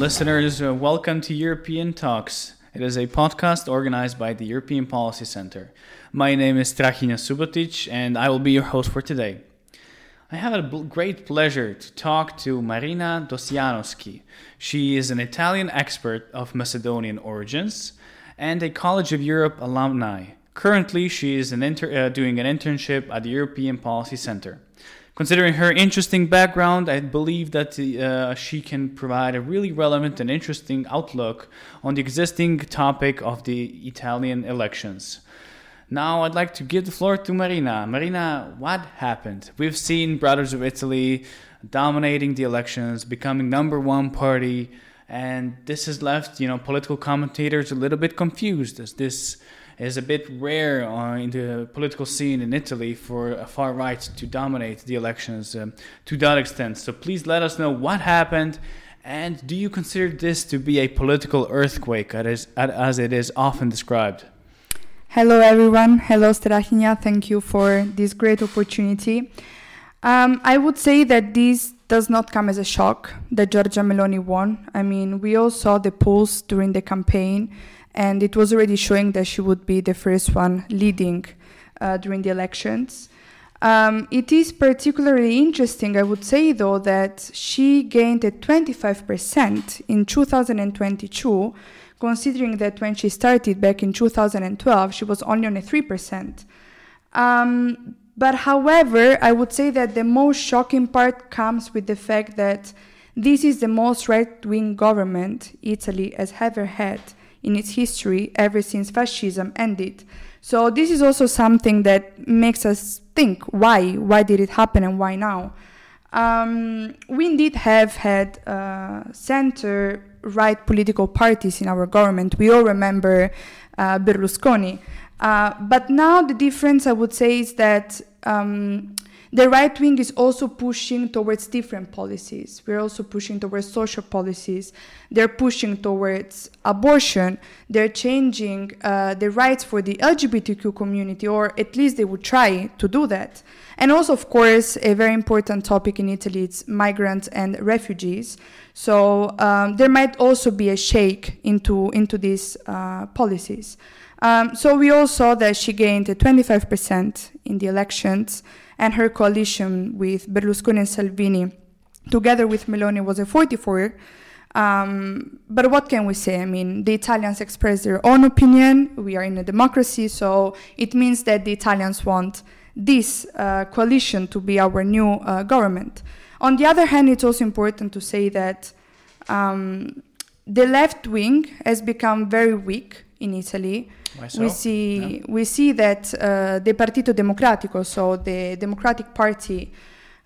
listeners. Uh, welcome to European Talks. It is a podcast organized by the European Policy Center. My name is Strahinja Subotic, and I will be your host for today. I have a great pleasure to talk to Marina Dosjanovski. She is an Italian expert of Macedonian origins and a College of Europe alumni. Currently, she is an inter- uh, doing an internship at the European Policy Center. Considering her interesting background, I believe that uh, she can provide a really relevant and interesting outlook on the existing topic of the Italian elections. Now, I'd like to give the floor to Marina. Marina, what happened? We've seen Brothers of Italy dominating the elections, becoming number one party, and this has left, you know, political commentators a little bit confused as this is a bit rare uh, in the political scene in Italy for a far right to dominate the elections um, to that extent. So please let us know what happened. And do you consider this to be a political earthquake, as, as it is often described? Hello, everyone. Hello, Strahinja. Thank you for this great opportunity. Um, I would say that this does not come as a shock that Giorgia Meloni won. I mean, we all saw the polls during the campaign and it was already showing that she would be the first one leading uh, during the elections. Um, it is particularly interesting, I would say, though, that she gained a 25% in 2022, considering that when she started back in 2012, she was only on a 3%. Um, but however, I would say that the most shocking part comes with the fact that this is the most right wing government Italy has ever had in its history ever since fascism ended. So this is also something that makes us think why why did it happen and why now. Um, we indeed have had uh, center right political parties in our government. We all remember uh, Berlusconi. Uh, but now the difference, I would say, is that um, the right wing is also pushing towards different policies. We're also pushing towards social policies. They're pushing towards abortion. They're changing uh, the rights for the LGBTQ community, or at least they would try to do that. And also, of course, a very important topic in Italy is migrants and refugees. So um, there might also be a shake into into these uh, policies. Um, so we all saw that she gained 25% in the elections and her coalition with Berlusconi and Salvini, together with Meloni, was a 44. Um, but what can we say? I mean, the Italians express their own opinion. We are in a democracy, so it means that the Italians want this uh, coalition to be our new uh, government. On the other hand, it's also important to say that um, the left wing has become very weak in Italy. So? We see yeah. we see that uh, the Partito Democratico, so the Democratic Party,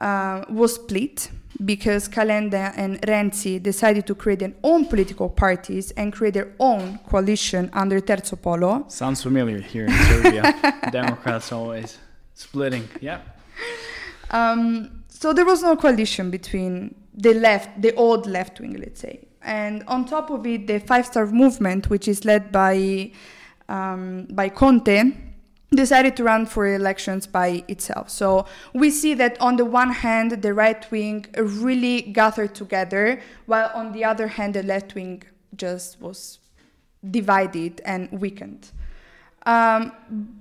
uh, was split because Calenda and Renzi decided to create their own political parties and create their own coalition under Terzo Polo. Sounds familiar here in Serbia. Democrats always splitting. Yeah. Um, so there was no coalition between the left, the old left wing, let's say, and on top of it, the Five Star Movement, which is led by um, by Conte, decided to run for elections by itself. So we see that on the one hand, the right wing really gathered together, while on the other hand, the left wing just was divided and weakened. Um,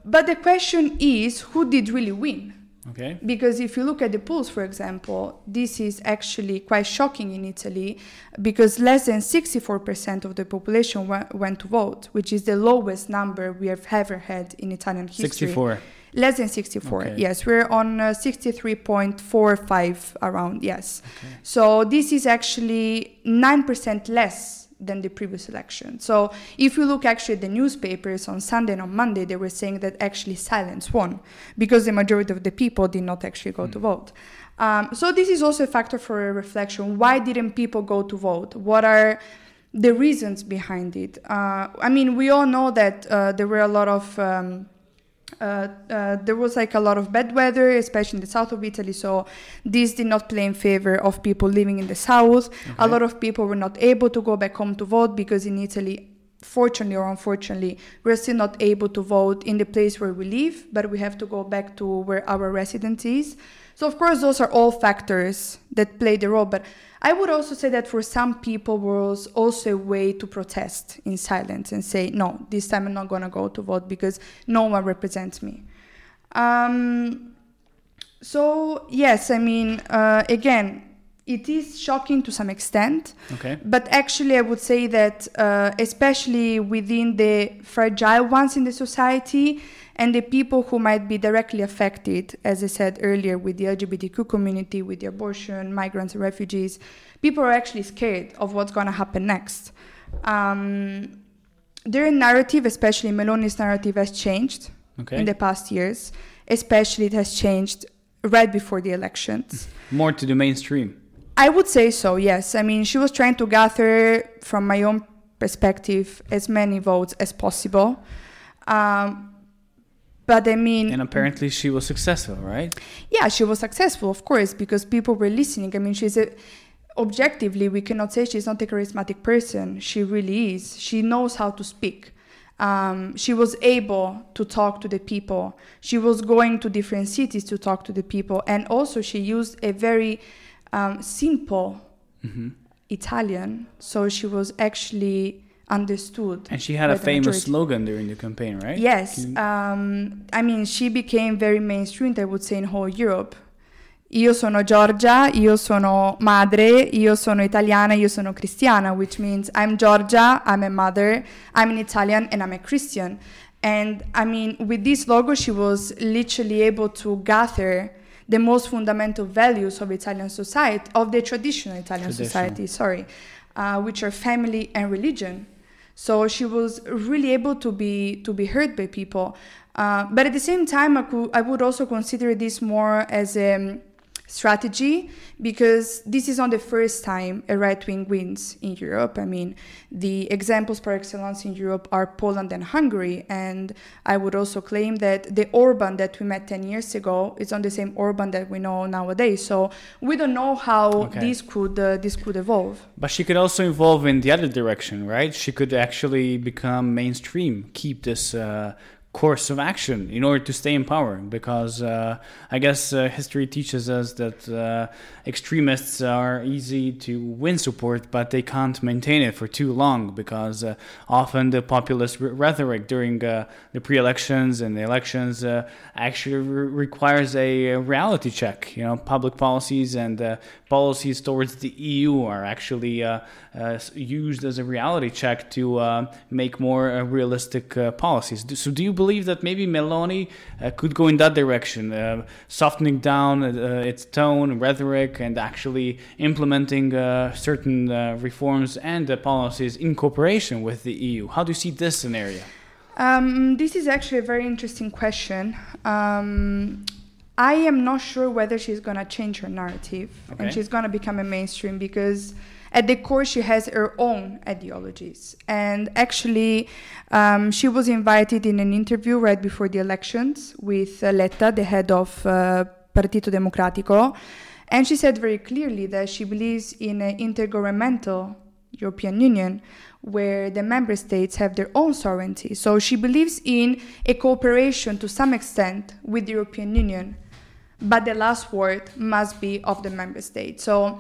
but the question is, who did really win? Okay. Because if you look at the polls, for example, this is actually quite shocking in Italy because less than 64% of the population w- went to vote, which is the lowest number we have ever had in Italian history. 64. Less than 64, Okay. yes. We're on uh, 63.45 around, yes. Okay. So this is actually 9% less than the previous election. So if you look actually at the newspapers on Sunday and on Monday, they were saying that actually silence won because the majority of the people did not actually go to vote. Um, so this is also a factor for a reflection. Why didn't people go to vote? What are the reasons behind it? Uh, I mean, we all know that uh, there were a lot of um, uh, uh, there was like a lot of bad weather, especially in the south of Italy. So this did not play in favor of people living in the south. A lot of people were not able to go back home to vote because in Italy, fortunately or unfortunately, we're still not able to vote in the place where we live, but we have to go back to where our residence is. So, of course, those are all factors that play the role. But I would also say that for some people was also a way to protest in silence and say, no, this time I'm not going to go to vote because no one represents me. Um, so, yes, I mean, uh, again, it is shocking to some extent. Okay. But actually, I would say that, uh, especially within the fragile ones in the society and the people who might be directly affected, as I said earlier, with the LGBTQ community, with the abortion, migrants, and refugees, people are actually scared of what's going to happen next. Um, their narrative, especially Meloni's narrative, has changed Okay. in the past years. Especially, it has changed right before the elections. More to the mainstream. I would say so, yes. I mean, she was trying to gather, from my own perspective, as many votes as possible. Um, but I mean, And apparently she was successful, right? yeah, she was successful, of course, because people were listening. I mean, she's a, objectively, we cannot say she's not a charismatic person. She really is. She knows how to speak. Um, she was able to talk to the people. She was going to different cities to talk to the people. And also, she used a very um, simple hmm Italian, so she was actually understood. And she had a famous slogan during the campaign, right? Yes, Can- um, I mean, she became very mainstream, I would say, in whole Europe. Io sono Giorgia, io sono madre, io sono italiana, io sono cristiana, which means I'm Georgia, I'm a mother, I'm an Italian, and I'm a Christian. And I mean, with this logo, she was literally able to gather the most fundamental values of Italian society, of the traditional Italian Traditional. society, sorry, uh, which are family and religion. So she was really able to be to be heard by people. Uh, but at the same time, I, could, I would also consider this more as a um, strategy because this is not the first time a right wing wins in Europe. I mean, the examples par excellence in Europe are Poland and Hungary. And I would also claim that the Orban that we met 10 years ago is on the same Orban that we know nowadays. So we don't know how Okay. this could uh, this could evolve. But she could also evolve in the other direction, right? She could actually become mainstream, keep this uh, course of action in order to stay in power. Because uh, I guess uh, history teaches us that uh, extremists are easy to win support, but they can't maintain it for too long because uh, often the populist rhetoric during uh, the pre elections and the elections uh, actually re- requires a, reality check. You know, public policies and policies towards the EU are actually used as a reality check to make more realistic policies. So, do you believe that maybe Meloni uh, could go in that direction, uh, softening down uh, its tone, rhetoric, and actually implementing uh, certain uh, reforms and uh, policies in cooperation with the EU? How do you see this scenario? Um, this is actually a very interesting question. Um, I am not sure whether she's going to change her narrative Okay. and she's going to become a mainstream because at the core she has her own ideologies. And actually, um, she was invited in an interview right before the elections with Letta, the head of uh, Partito Democratico. And she said very clearly that she believes in an intergovernmental European Union where the member states have their own sovereignty. So she believes in a cooperation to some extent with the European Union, but the last word must be of the member state. So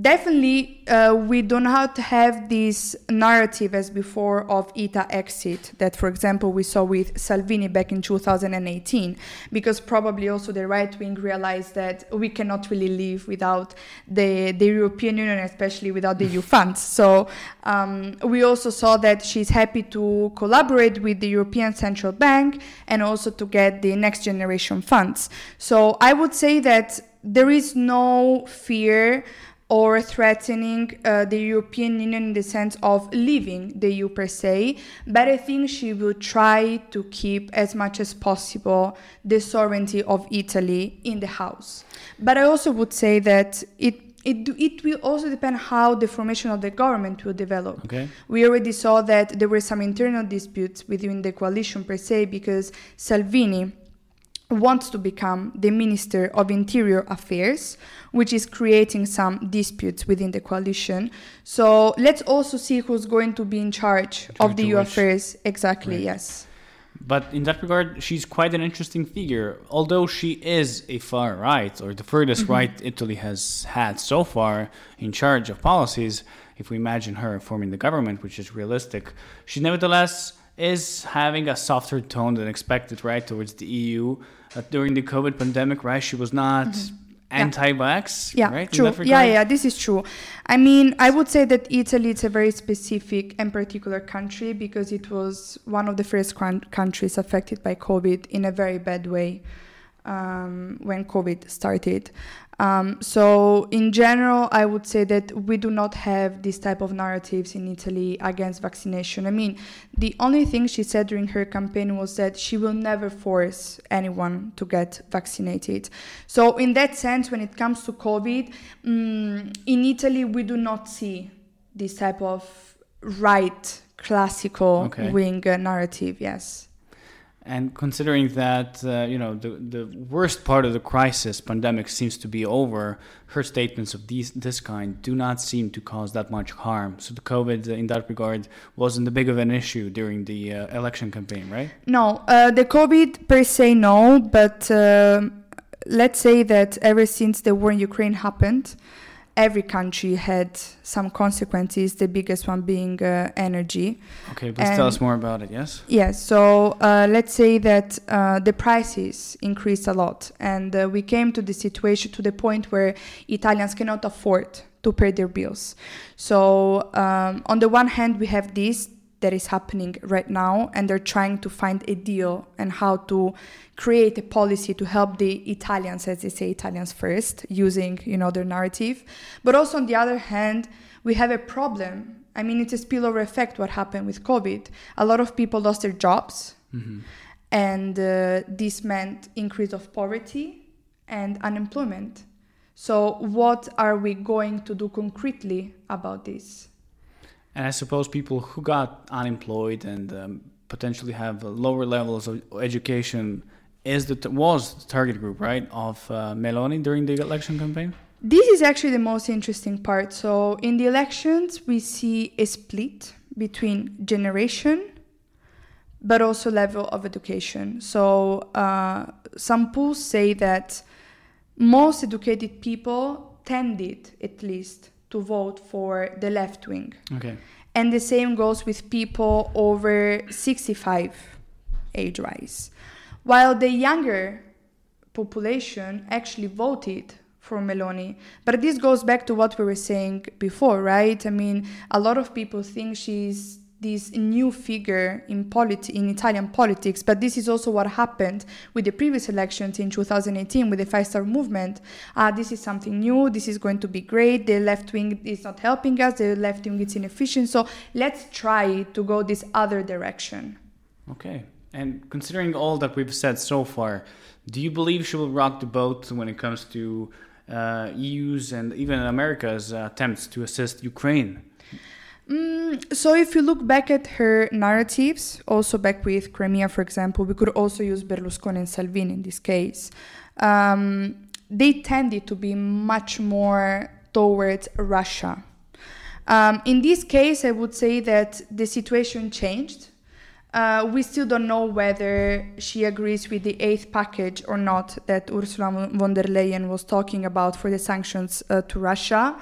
definitely uh, we do not have this narrative as before of ITA exit that for example we saw with Salvini back in 2018 because probably also the right wing realized that we cannot really live without the, the European Union especially without the EU funds. So um, we also saw that she's happy to collaborate with the European Central Bank and also to get the next generation funds. So I would say that there is no fear or threatening uh, the European Union in the sense of leaving the EU per se, but I think she will try to keep as much as possible the sovereignty of Italy in the house. But I also would say that it it, it will also depend how the formation of the government will develop. Okay. We already saw that there were some internal disputes within the coalition per se because Salvini wants to become the Minister of Interior Affairs, which is creating some disputes within the coalition. So let's also see who's going to be in charge of the EU affairs. Exactly, right. yes. But in that regard, she's quite an interesting figure. Although she is a far right, or the furthest mm-hmm. right Italy has had so far in charge of policies, if we imagine her forming the government, which is realistic, she nevertheless is having a softer tone than expected, right, towards the EU. Uh, during the COVID pandemic, right, she was not mm-hmm. anti-vax, yeah, right? True. Yeah, yeah, this is true. I mean, I would say that Italy is a very specific and particular country because it was one of the first countries affected by COVID in a very bad way um, when COVID started. Um, so in general, I would say that we do not have this type of narratives in Italy against vaccination. I mean, the only thing she said during her campaign was that she will never force anyone to get vaccinated. So in that sense, when it comes to COVID, um, in Italy we do not see this type of right classical okay. wing narrative. Yes. And considering that uh, you know the the worst part of the crisis, pandemic, seems to be over, her statements of these this kind do not seem to cause that much harm. So the COVID, uh, in that regard, wasn't a big of an issue during the uh, election campaign, right? No, uh, the COVID per se, no. But uh, let's say that ever since the war in Ukraine happened, every country had some consequences, the biggest one being uh, energy. Okay, please and tell us more about it, yes? Yes, so uh, let's say that uh, the prices increased a lot, and uh, we came to the situation to the point where Italians cannot afford to pay their bills. So, um, on the one hand, we have this that is happening right now, and they're trying to find a deal and how to create a policy to help the Italians, as they say, Italians first, using you know their narrative. But also on the other hand, we have a problem. I mean, it's a spillover effect. What happened with COVID? A lot of people lost their jobs, mm-hmm. and uh, this meant increase of poverty and unemployment. So, what are we going to do concretely about this? And I suppose people who got unemployed and um, potentially have lower levels of education is the was the target group, right, of uh, Meloni during the election campaign. This is actually the most interesting part. So in the elections, we see a split between generation, but also level of education. So uh, some polls say that most educated people tended, at least, to vote for the left wing. Okay. And the same goes with people over 65 age wise. While the younger population actually voted for Meloni. But this goes back to what we were saying before, right? I mean, a lot of people think she's this new figure in politi- in Italian politics, but this is also what happened with the previous elections in 2018 with the Five Star Movement. Uh, this is something new. This is going to be great. The left wing is not helping us. The left wing is inefficient. So let's try to go this other direction. Okay. And considering all that we've said so far, do you believe she will rock the boat when it comes to uh, EU's and even America's uh, attempts to assist Ukraine? Mm, so if you look back at her narratives, also back with Crimea, for example, we could also use Berlusconi and Salvini in this case. Um, they tended to be much more towards Russia. Um, in this case, I would say that the situation changed. Uh, we still don't know whether she agrees with the eighth package or not that Ursula von der Leyen was talking about for the sanctions uh, to Russia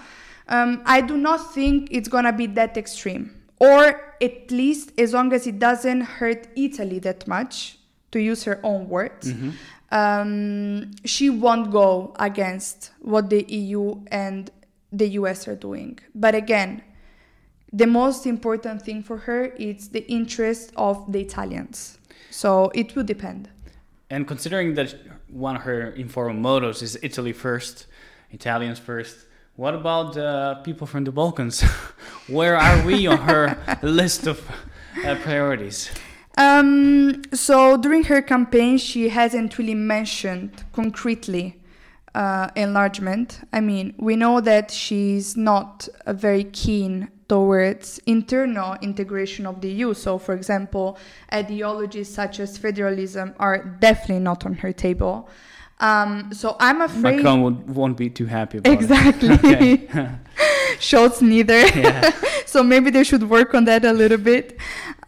um, I do not think it's gonna be that extreme, or at least as long as it doesn't hurt Italy that much, to use her own words. Mm-hmm. Um, she won't go against what the EU and the US are doing. But again, the most important thing for her is the interest of the Italians. So it will depend. And considering that one of her informal mottos is Italy first, Italians first, what about uh, people from the Balkans? Where are we on her list of uh, priorities? Um, so during her campaign, she hasn't really mentioned concretely uh, enlargement. I mean, we know that she's not very keen towards internal integration of the EU. So, for example, ideologies such as federalism are definitely not on her table. Um, so I'm afraid Macron would, won't be too happy about exactly. Scholz neither. Yeah. so maybe they should work on that a little bit.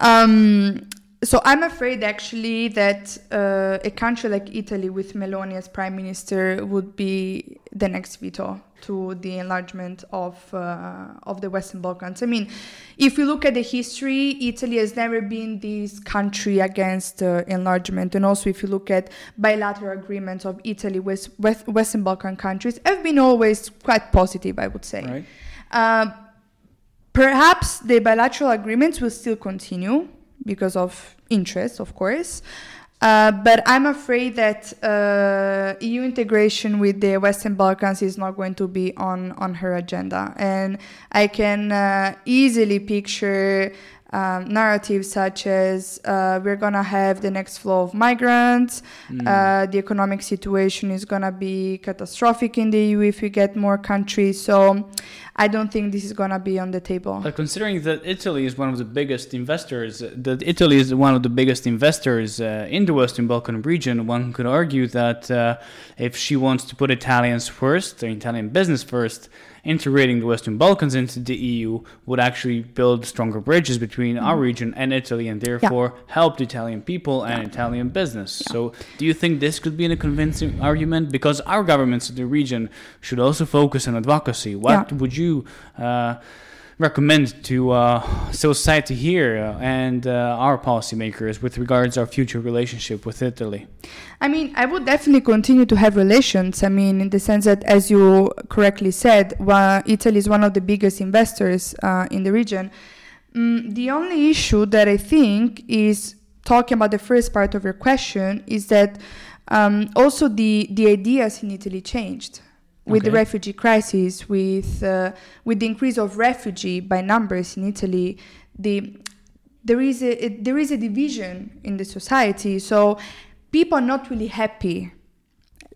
Um, so I'm afraid actually that uh, a country like Italy with Meloni as prime minister would be the next veto to the enlargement of uh, of the Western Balkans. I mean, if we look at the history, Italy has never been this country against uh, enlargement, and also if you look at bilateral agreements of Italy with West- Western Balkan countries, have been always quite positive, I would say. Right. Uh, perhaps the bilateral agreements will still continue because of interest, of course. Uh, but I'm afraid that uh, EU integration with the Western Balkans is not going to be on, on her agenda. And I can uh, easily picture um, narratives such as uh, we're going to have the next flow of migrants, uh, the economic situation is going to be catastrophic in the EU if we get more countries. So I don't think this is going to be on the table. But considering that Italy is one of the biggest investors, that Italy is one of the biggest investors uh, in the Western Balkan region, one could argue that uh, if she wants to put Italians first, or Italian business first, integrating the Western Balkans into the EU would actually build stronger bridges between our region and Italy, and therefore help the Italian people and Italian business. So, do you think this could be a convincing argument? Because our governments in the region should also focus on advocacy. What Yeah. would you uh, recommend to uh, society here uh, and uh, our policymakers with regards our future relationship with Italy? I mean, I would definitely continue to have relations. I mean, in the sense that, as you correctly said, Italy is one of the biggest investors uh, in the region. Mm, the only issue that I think is talking about the first part of your question is that um, also the, the ideas in Italy changed with the refugee crisis, with uh, with the increase of refugee by numbers in Italy. The there is a it, there is a division in the society, so people are not really happy.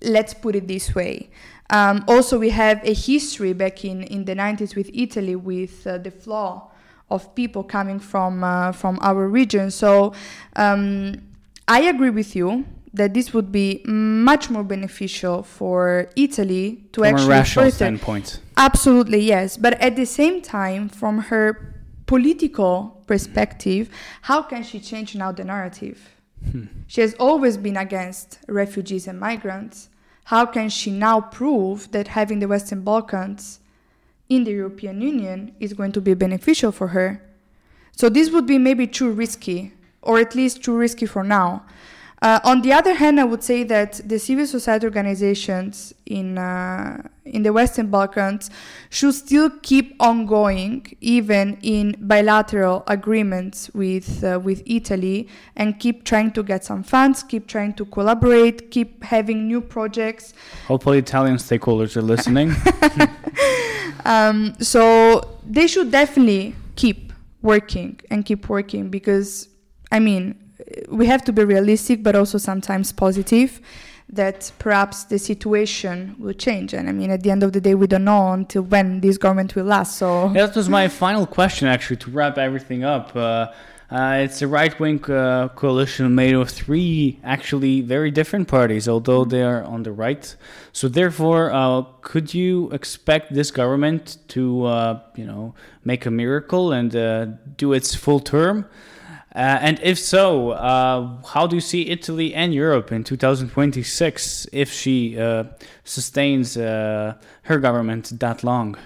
Let's put it this way. Um, also, we have a history back in, in the 90s with Italy with uh, the flow of people coming from uh, from our region. So um, I agree with you that this would be much more beneficial for Italy to From a actually rational further standpoint. Absolutely, yes. But at the same time, from her political perspective, how can she change now the narrative? Hmm. She has always been against refugees and migrants. How can she now prove that having the Western Balkans in the European Union is going to be beneficial for her? So this would be maybe too risky, or at least too risky for now. Uh, on the other hand, I would say that the civil society organizations in uh, in the Western Balkans should still keep on going, even in bilateral agreements with uh, with Italy, and keep trying to get some funds, keep trying to collaborate, keep having new projects. Hopefully, Italian stakeholders are listening. Um, so they should definitely keep working and keep working because, I mean, we have to be realistic, but also sometimes positive that perhaps the situation will change. And I mean, at the end of the day, we don't know until when this government will last. So that was my final question, actually, to wrap everything up. Uh, uh, it's a right wing uh, coalition made of three actually very different parties, although they are on the right. So, therefore, uh, could you expect this government to, uh, you know, make a miracle and uh, do its full term? Uh, and if so, uh, how do you see Italy and Europe in 2026 if she uh, sustains uh, her government that long?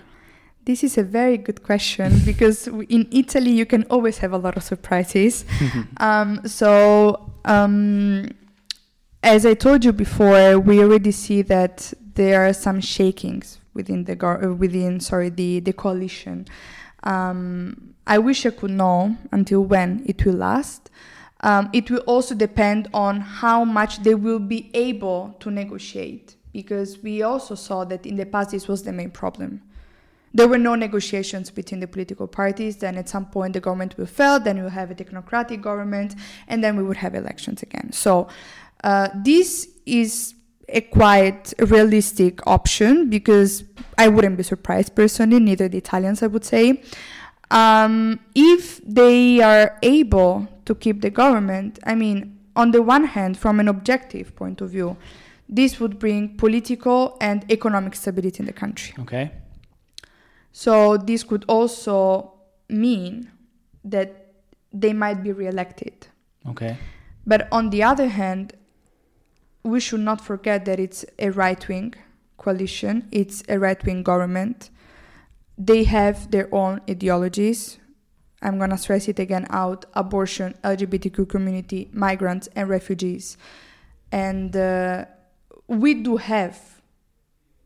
This is a very good question because in Italy you can always have a lot of surprises. um, so, um, as I told you before, we already see that there are some shakings within the within sorry the the coalition. Um, I wish I could know until when it will last. Um, it will also depend on how much they will be able to negotiate because we also saw that in the past this was the main problem there were no negotiations between the political parties. Then at some point the government will fail. Then we'll have a technocratic government, and then we would have elections again. So uh, this is a quite realistic option because I wouldn't be surprised personally. Neither the Italians, I would say. Um, if they are able to keep the government, I mean, on the one hand, from an objective point of view, this would bring political and economic stability in the country. Okay. So this could also mean that they might be re-elected. Okay. But on the other hand, we should not forget that it's a right-wing coalition. It's a right-wing government. They have their own ideologies. I'm gonna stress it again out: abortion, LGBTQ community, migrants, and refugees. And uh, we do have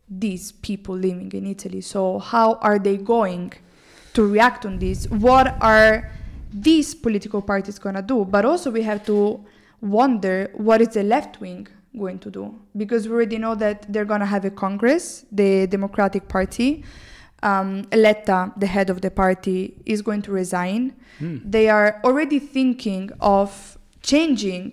these people living in Italy. So how are they going to react on this? What are these political parties going to do? But also we have to wonder what is the left wing going to do because we already know that they're going to have a congress, the Democratic Party. Um, Letta, the head of the party, is going to resign. Hmm. They are already thinking of changing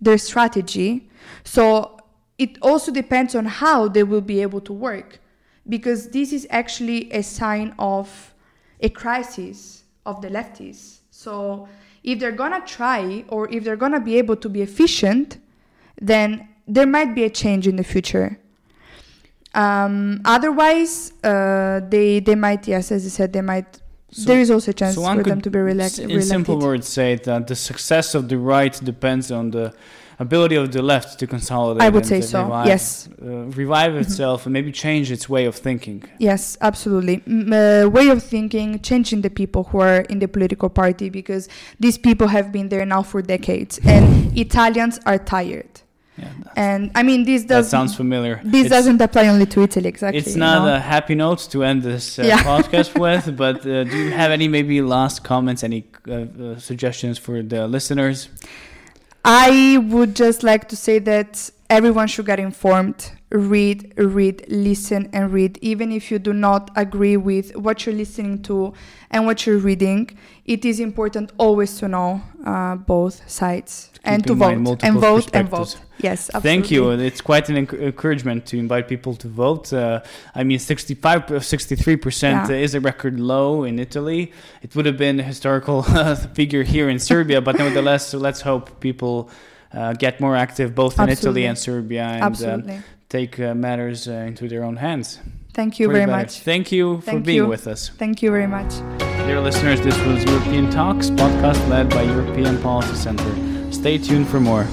their strategy. So it also depends on how they will be able to work because this is actually a sign of a crisis of the leftists. So if they're gonna try or if they're gonna be able to be efficient, then there might be a change in the future. Um, otherwise, uh, they they might yes, as I said, they might. So- there is also a chance so for them to be relaxed. in reelected. simple words say that the success of the right depends on the ability of the left to consolidate I would and say so, revive, yes. uh, revive itself and maybe change its way of thinking Yes, absolutely. Uh, way of thinking, changing the people who are in the political party because these people have been there now for decades, and Italians are tired. Yeah And I mean, this that does sounds familiar this It's- doesn't apply only to Italy, exactly. it's you not know? a happy note to end this uh, Yeah. podcast with but uh, do you have any maybe last comments any uh, uh, suggestions for the listeners I would just like to say that everyone should get informed. Read, read, listen, and read. Even if you do not agree with what you're listening to and what you're reading, it is important always to know uh, both sides and to vote and vote and vote. Yes, absolutely. Thank you. It's quite an enc- encouragement to invite people to vote. Uh, I mean, 65, uh, 63% Yeah. is a record low in Italy. It would have been a historical figure here in Serbia, but nevertheless, let's hope people uh, get more active both in Absolutely. Italy and Serbia and uh, Absolutely. Take uh, matters uh, into their own hands. Thank you For very better. much. Thank you for Thank being you. with us. Thank you very much. Dear listeners, this was European Talks, podcast led by European Policy Center. Stay tuned for more.